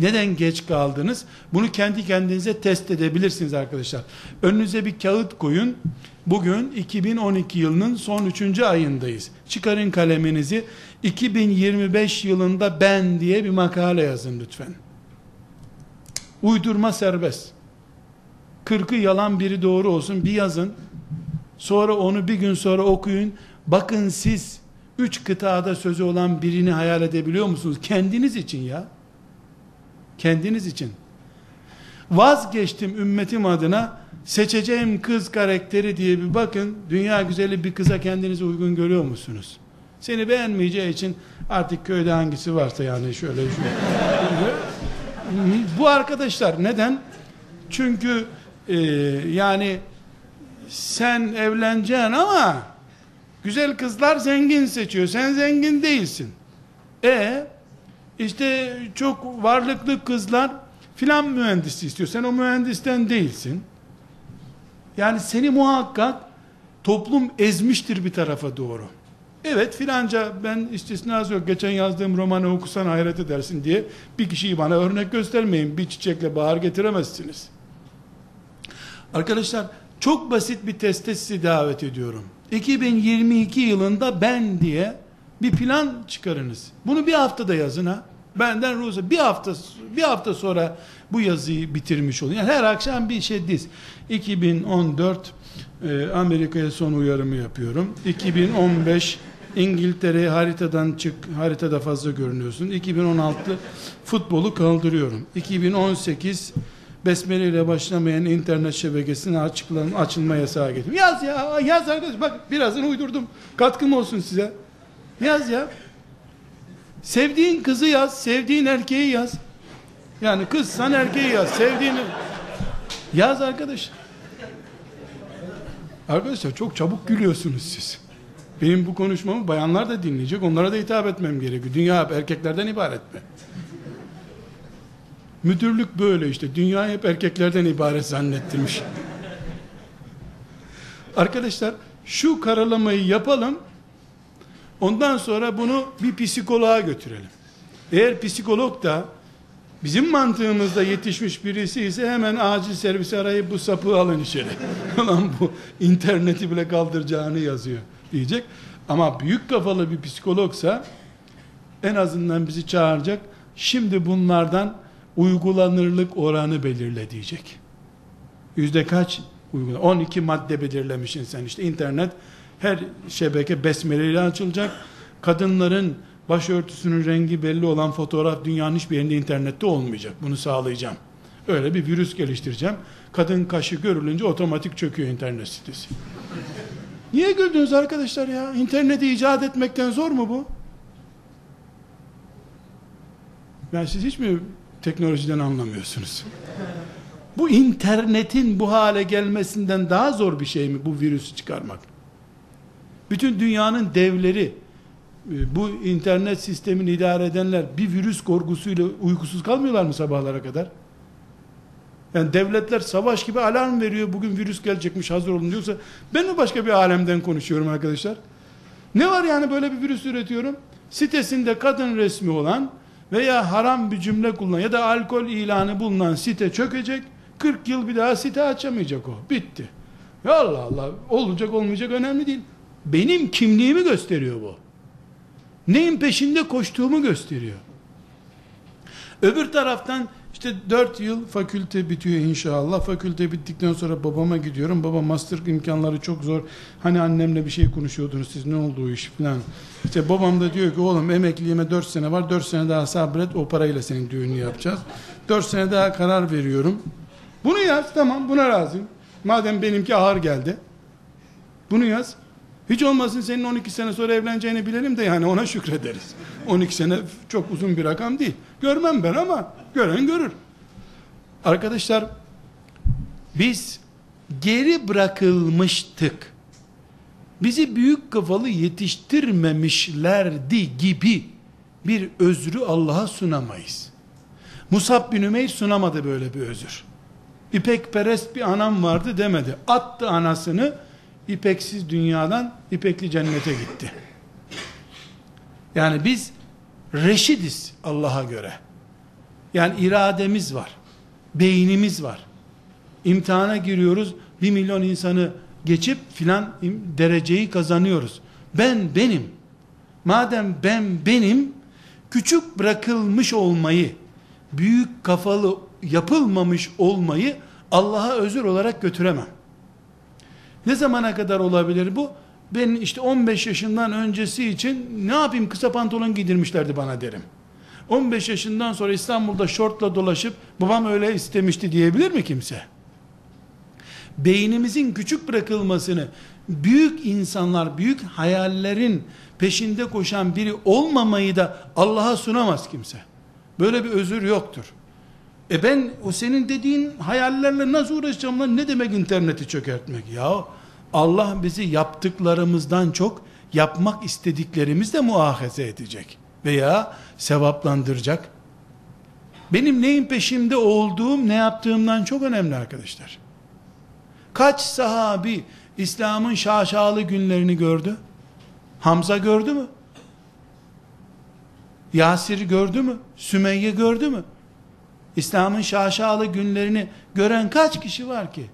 Neden geç kaldınız? Bunu kendi kendinize test edebilirsiniz arkadaşlar. Önünüze bir kağıt koyun. Bugün 2012 yılının son 3. ayındayız. Çıkarın kaleminizi. 2025 yılında ben diye bir makale yazın lütfen. Uydurma serbest. Kırkı yalan biri doğru olsun bir yazın. Sonra onu bir gün sonra okuyun. Bakın siz üç kıtada sözü olan birini hayal edebiliyor musunuz? Kendiniz için ya. Kendiniz için. Vazgeçtim ümmetim adına seçeceğim kız karakteri diye bir bakın. Dünya güzeli bir kıza kendinizi uygun görüyor musunuz? Seni beğenmeyeceği için artık köyde hangisi varsa yani şöyle şöyle. Bu arkadaşlar neden? Çünkü e, yani sen evleneceksin ama güzel kızlar zengin seçiyor. Sen zengin değilsin. E işte çok varlıklı kızlar filan mühendisi istiyor. Sen o mühendisten değilsin. Yani seni muhakkak toplum ezmiştir bir tarafa doğru. Evet filanca ben istisnası yok. Geçen yazdığım romanı okusan hayret edersin diye bir kişiyi bana örnek göstermeyin. Bir çiçekle bahar getiremezsiniz. Arkadaşlar çok basit bir teste sizi davet ediyorum. 2022 yılında ben diye bir plan çıkarınız. Bunu bir haftada yazın ha. Benden ruhsa bir hafta bir hafta sonra bu yazıyı bitirmiş olun. Yani her akşam bir şey diz. 2014 e, Amerika'ya son uyarımı yapıyorum. 2015 İngiltere'ye haritadan çık, haritada fazla görünüyorsun. 2016 futbolu kaldırıyorum. 2018 Besmele ile başlamayan internet şebekesine açıklan, açılma yasağı getirdim. Yaz ya, yaz arkadaş. Bak birazını uydurdum. Katkım olsun size. Yaz ya. Sevdiğin kızı yaz, sevdiğin erkeği yaz. Yani kızsan erkeği yaz, sevdiğini yaz arkadaş. Arkadaşlar çok çabuk gülüyorsunuz siz. Benim bu konuşmamı bayanlar da dinleyecek, onlara da hitap etmem gerekiyor. Dünya hep erkeklerden ibaret mi? Müdürlük böyle işte. Dünya hep erkeklerden ibaret zannettirmiş. Arkadaşlar şu karalamayı yapalım. Ondan sonra bunu bir psikoloğa götürelim. Eğer psikolog da bizim mantığımızda yetişmiş birisi ise hemen acil servisi arayıp bu sapı alın içeri. Lan bu interneti bile kaldıracağını yazıyor diyecek. Ama büyük kafalı bir psikologsa en azından bizi çağıracak. Şimdi bunlardan uygulanırlık oranı belirle diyecek. Yüzde kaç? Uygula. 12 madde belirlemişsin sen işte internet her şebeke besmeleyle açılacak. Kadınların başörtüsünün rengi belli olan fotoğraf dünyanın hiçbir yerinde internette olmayacak. Bunu sağlayacağım. Öyle bir virüs geliştireceğim. Kadın kaşı görülünce otomatik çöküyor internet sitesi. Niye güldünüz arkadaşlar ya? İnterneti icat etmekten zor mu bu? Ben siz hiç mi teknolojiden anlamıyorsunuz? Bu internetin bu hale gelmesinden daha zor bir şey mi bu virüsü çıkarmak? Bütün dünyanın devleri, e, bu internet sistemini idare edenler bir virüs korkusuyla uykusuz kalmıyorlar mı sabahlara kadar? Yani devletler savaş gibi alarm veriyor. Bugün virüs gelecekmiş hazır olun diyorsa ben mi başka bir alemden konuşuyorum arkadaşlar? Ne var yani böyle bir virüs üretiyorum? Sitesinde kadın resmi olan veya haram bir cümle kullanan ya da alkol ilanı bulunan site çökecek. 40 yıl bir daha site açamayacak o. Bitti. Ya Allah Allah olacak olmayacak önemli değil. Benim kimliğimi gösteriyor bu. Neyin peşinde koştuğumu gösteriyor. Öbür taraftan işte 4 yıl fakülte bitiyor inşallah. Fakülte bittikten sonra babama gidiyorum. Baba master imkanları çok zor. Hani annemle bir şey konuşuyordunuz siz ne oldu o iş falan. İşte babam da diyor ki oğlum emekliliğime 4 sene var. 4 sene daha sabret o parayla senin düğünü yapacağız. 4 sene daha karar veriyorum. Bunu yaz tamam buna razıyım. Madem benimki ağır geldi. Bunu yaz. Hiç olmasın senin 12 sene sonra evleneceğini bilelim de yani ona şükrederiz. 12 sene çok uzun bir rakam değil. Görmem ben ama gören görür. Arkadaşlar biz geri bırakılmıştık. Bizi büyük kafalı yetiştirmemişlerdi gibi bir özrü Allah'a sunamayız. Musab bin Ümeyr sunamadı böyle bir özür. İpekperest bir anam vardı demedi. Attı anasını ipeksiz dünyadan ipekli cennete gitti. Yani biz reşidiz Allah'a göre. Yani irademiz var. Beynimiz var. İmtihana giriyoruz. Bir milyon insanı geçip filan dereceyi kazanıyoruz. Ben benim. Madem ben benim küçük bırakılmış olmayı, büyük kafalı yapılmamış olmayı Allah'a özür olarak götüremem. Ne zamana kadar olabilir bu? Ben işte 15 yaşından öncesi için ne yapayım kısa pantolon giydirmişlerdi bana derim. 15 yaşından sonra İstanbul'da şortla dolaşıp babam öyle istemişti diyebilir mi kimse? Beynimizin küçük bırakılmasını büyük insanlar, büyük hayallerin peşinde koşan biri olmamayı da Allah'a sunamaz kimse. Böyle bir özür yoktur. E ben o senin dediğin hayallerle nasıl uğraşacağım lan? Ne demek interneti çökertmek? Ya Allah bizi yaptıklarımızdan çok yapmak istediklerimizle muahaze edecek. Veya sevaplandıracak. Benim neyin peşimde olduğum, ne yaptığımdan çok önemli arkadaşlar. Kaç sahabi İslam'ın şaşalı günlerini gördü? Hamza gördü mü? Yasir gördü mü? Sümeyye gördü mü? İslam'ın şaşalı günlerini gören kaç kişi var ki?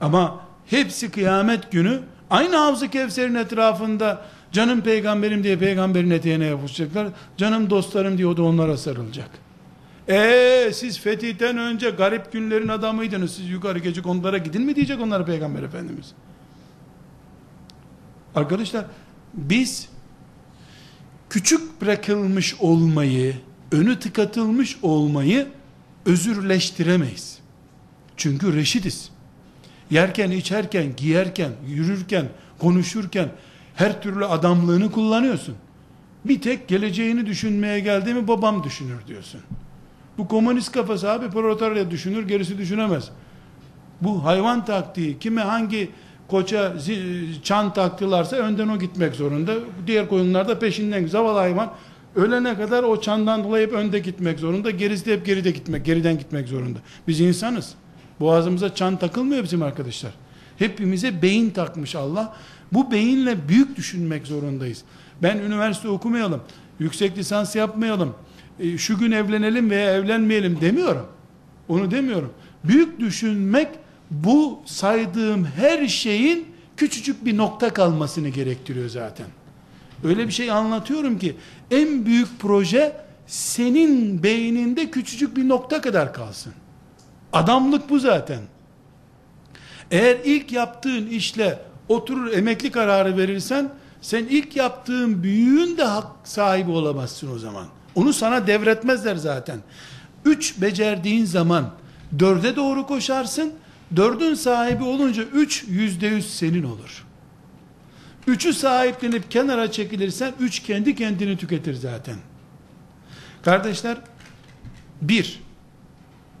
Ama hepsi kıyamet günü aynı Havz-ı Kevser'in etrafında canım peygamberim diye peygamberin eteğine yapışacaklar. Canım dostlarım diye o da onlara sarılacak. Eee siz fetihten önce garip günlerin adamıydınız. Siz yukarı geçik onlara gidin mi diyecek onlara peygamber efendimiz. Arkadaşlar biz küçük bırakılmış olmayı, önü tıkatılmış olmayı özürleştiremeyiz. Çünkü reşidiz. Yerken, içerken, giyerken, yürürken, konuşurken her türlü adamlığını kullanıyorsun. Bir tek geleceğini düşünmeye geldi mi babam düşünür diyorsun. Bu komünist kafası abi proletarya düşünür gerisi düşünemez. Bu hayvan taktiği kime hangi koça çan taktılarsa önden o gitmek zorunda. Diğer koyunlar da peşinden zavallı hayvan ölene kadar o çandan dolayı hep önde gitmek zorunda. Gerisi de hep geride gitmek, geriden gitmek zorunda. Biz insanız. Boğazımıza çan takılmıyor bizim arkadaşlar. Hepimize beyin takmış Allah. Bu beyinle büyük düşünmek zorundayız. Ben üniversite okumayalım, yüksek lisans yapmayalım, e, şu gün evlenelim veya evlenmeyelim demiyorum. Onu demiyorum. Büyük düşünmek bu saydığım her şeyin küçücük bir nokta kalmasını gerektiriyor zaten. Öyle bir şey anlatıyorum ki en büyük proje senin beyninde küçücük bir nokta kadar kalsın. Adamlık bu zaten. Eğer ilk yaptığın işle oturur emekli kararı verirsen sen ilk yaptığın büyüğün de hak sahibi olamazsın o zaman. Onu sana devretmezler zaten. Üç becerdiğin zaman dörde doğru koşarsın. Dördün sahibi olunca üç yüzde yüz senin olur. Üçü sahiplenip kenara çekilirsen üç kendi kendini tüketir zaten. Kardeşler bir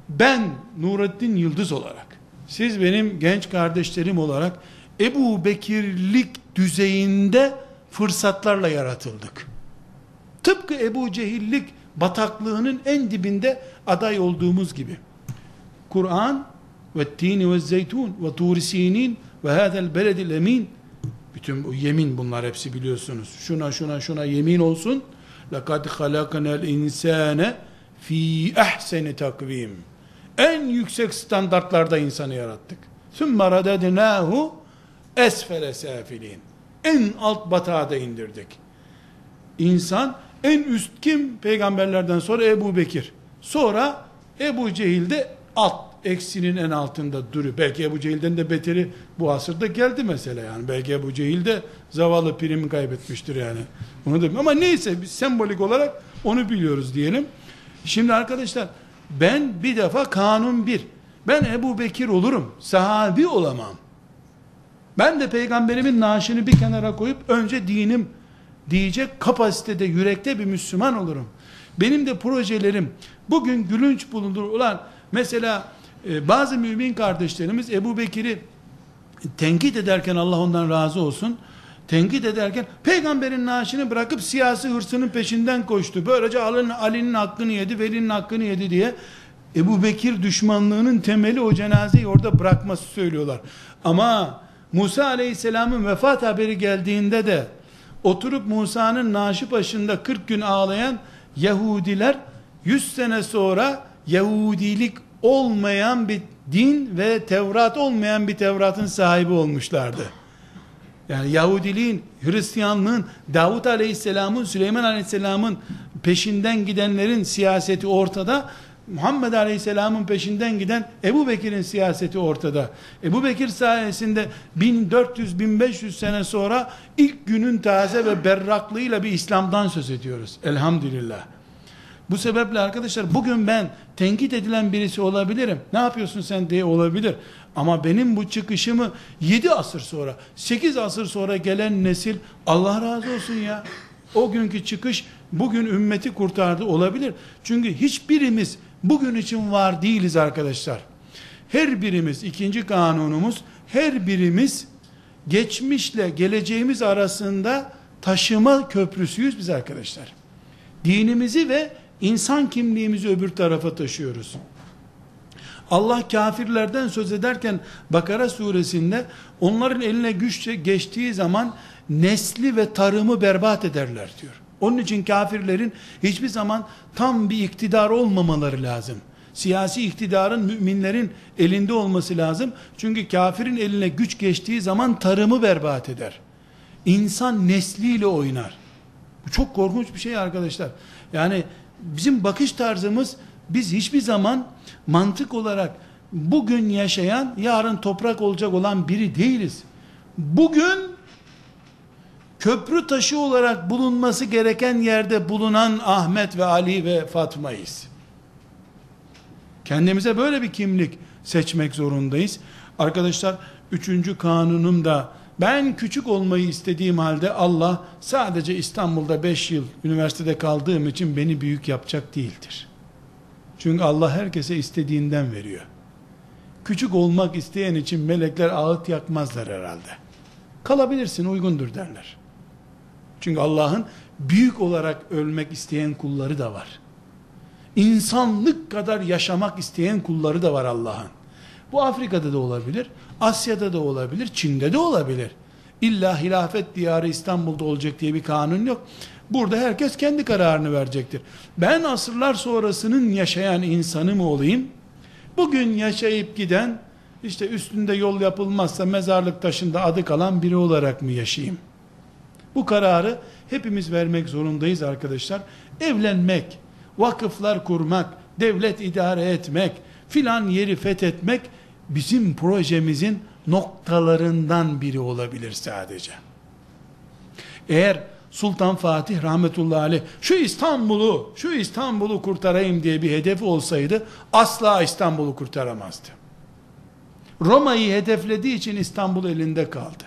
ben Nurettin Yıldız olarak, siz benim genç kardeşlerim olarak Ebu Bekirlik düzeyinde fırsatlarla yaratıldık. Tıpkı Ebu Cehillik bataklığının en dibinde aday olduğumuz gibi. Kur'an ve tini ve zeytun ve turi sinin ve hadel beledil emin bütün bu yemin bunlar hepsi biliyorsunuz. Şuna şuna şuna yemin olsun. لَقَدْ خَلَقَنَا الْاِنْسَانَ fi ahseni takvim. En yüksek standartlarda insanı yarattık. ثُمَّ رَدَدْنَاهُ esfele safilin. En alt batağa da indirdik. İnsan en üst kim? Peygamberlerden sonra Ebu Bekir. Sonra Ebu Cehil de alt, eksinin en altında duruyor. Belki Ebu Cehil'den de beteri bu asırda geldi mesela yani. Belki Ebu Cehil de zavallı primi kaybetmiştir yani. Onu da ama neyse biz sembolik olarak onu biliyoruz diyelim. Şimdi arkadaşlar ben bir defa kanun bir. Ben Ebu Bekir olurum. Sahabi olamam. Ben de peygamberimin naaşını bir kenara koyup önce dinim diyecek kapasitede, yürekte bir Müslüman olurum. Benim de projelerim bugün gülünç bulunur. Ulan mesela e, bazı mümin kardeşlerimiz Ebu Bekir'i tenkit ederken Allah ondan razı olsun tenkit ederken peygamberin naaşını bırakıp siyasi hırsının peşinden koştu. Böylece Ali'nin Ali hakkını yedi, Veli'nin hakkını yedi diye Ebu Bekir düşmanlığının temeli o cenazeyi orada bırakması söylüyorlar. Ama Musa aleyhisselamın vefat haberi geldiğinde de oturup Musa'nın naaşı başında 40 gün ağlayan Yahudiler 100 sene sonra Yahudilik olmayan bir din ve Tevrat olmayan bir Tevrat'ın sahibi olmuşlardı. Yani Yahudiliğin, Hristiyanlığın, Davut Aleyhisselam'ın, Süleyman Aleyhisselam'ın peşinden gidenlerin siyaseti ortada. Muhammed Aleyhisselam'ın peşinden giden Ebu Bekir'in siyaseti ortada. Ebu Bekir sayesinde 1400-1500 sene sonra ilk günün taze ve berraklığıyla bir İslam'dan söz ediyoruz. Elhamdülillah. Bu sebeple arkadaşlar bugün ben tenkit edilen birisi olabilirim. Ne yapıyorsun sen diye olabilir. Ama benim bu çıkışımı 7 asır sonra, 8 asır sonra gelen nesil Allah razı olsun ya. O günkü çıkış bugün ümmeti kurtardı olabilir. Çünkü hiçbirimiz bugün için var değiliz arkadaşlar. Her birimiz ikinci kanunumuz her birimiz geçmişle geleceğimiz arasında taşıma köprüsüyüz biz arkadaşlar. Dinimizi ve insan kimliğimizi öbür tarafa taşıyoruz. Allah kafirlerden söz ederken Bakara suresinde onların eline güç geçtiği zaman nesli ve tarımı berbat ederler diyor. Onun için kafirlerin hiçbir zaman tam bir iktidar olmamaları lazım. Siyasi iktidarın müminlerin elinde olması lazım. Çünkü kafirin eline güç geçtiği zaman tarımı berbat eder. İnsan nesliyle oynar. Bu çok korkunç bir şey arkadaşlar. Yani bizim bakış tarzımız biz hiçbir zaman mantık olarak bugün yaşayan, yarın toprak olacak olan biri değiliz. Bugün köprü taşı olarak bulunması gereken yerde bulunan Ahmet ve Ali ve Fatma'yız. Kendimize böyle bir kimlik seçmek zorundayız. Arkadaşlar üçüncü kanunum da ben küçük olmayı istediğim halde Allah sadece İstanbul'da 5 yıl üniversitede kaldığım için beni büyük yapacak değildir. Çünkü Allah herkese istediğinden veriyor. Küçük olmak isteyen için melekler ağıt yakmazlar herhalde. Kalabilirsin uygundur derler. Çünkü Allah'ın büyük olarak ölmek isteyen kulları da var. İnsanlık kadar yaşamak isteyen kulları da var Allah'ın. Bu Afrika'da da olabilir, Asya'da da olabilir, Çin'de de olabilir. İlla hilafet diyarı İstanbul'da olacak diye bir kanun yok. Burada herkes kendi kararını verecektir. Ben asırlar sonrasının yaşayan insanı mı olayım? Bugün yaşayıp giden, işte üstünde yol yapılmazsa mezarlık taşında adı kalan biri olarak mı yaşayayım? Bu kararı hepimiz vermek zorundayız arkadaşlar. Evlenmek, vakıflar kurmak, devlet idare etmek, filan yeri fethetmek bizim projemizin noktalarından biri olabilir sadece. Eğer Sultan Fatih rahmetullahi aleyh şu İstanbul'u, şu İstanbul'u kurtarayım diye bir hedefi olsaydı asla İstanbul'u kurtaramazdı. Roma'yı hedeflediği için İstanbul elinde kaldı.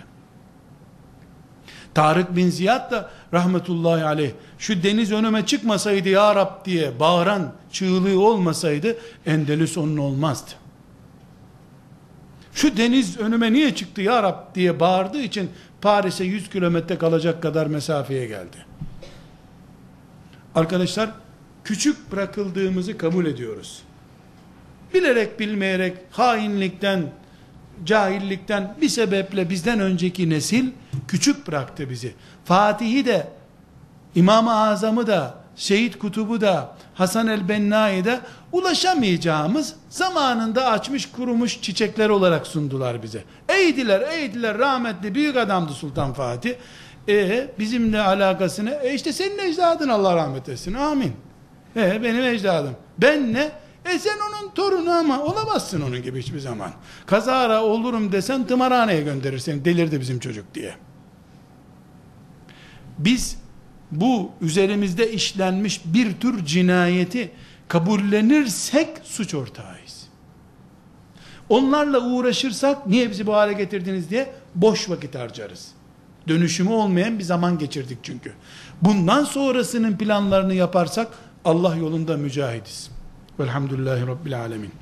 Tarık bin Ziyad da rahmetullahi aleyh şu deniz önüme çıkmasaydı ya Rab diye bağıran çığlığı olmasaydı Endelüs onun olmazdı. Şu deniz önüme niye çıktı ya Rab diye bağırdığı için Paris'e 100 kilometre kalacak kadar mesafeye geldi. Arkadaşlar küçük bırakıldığımızı kabul ediyoruz. Bilerek bilmeyerek hainlikten, cahillikten bir sebeple bizden önceki nesil küçük bıraktı bizi. Fatih'i de İmam-ı Azam'ı da Şehit Kutubu da Hasan el-Benna'yı da ulaşamayacağımız zamanında açmış kurumuş çiçekler olarak sundular bize. Eğdiler eğdiler rahmetli büyük adamdı Sultan Fatih. E bizimle alakasını e işte senin ecdadın Allah rahmet etsin amin. E benim ecdadım. Ben ne? E sen onun torunu ama olamazsın onun gibi hiçbir zaman. Kazara olurum desen tımarhaneye gönderir seni delirdi bizim çocuk diye. Biz bu üzerimizde işlenmiş bir tür cinayeti kabullenirsek suç ortağıyız. Onlarla uğraşırsak niye bizi bu hale getirdiniz diye boş vakit harcarız. Dönüşümü olmayan bir zaman geçirdik çünkü. Bundan sonrasının planlarını yaparsak Allah yolunda mücahidiz. Velhamdülillahi Rabbil Alemin.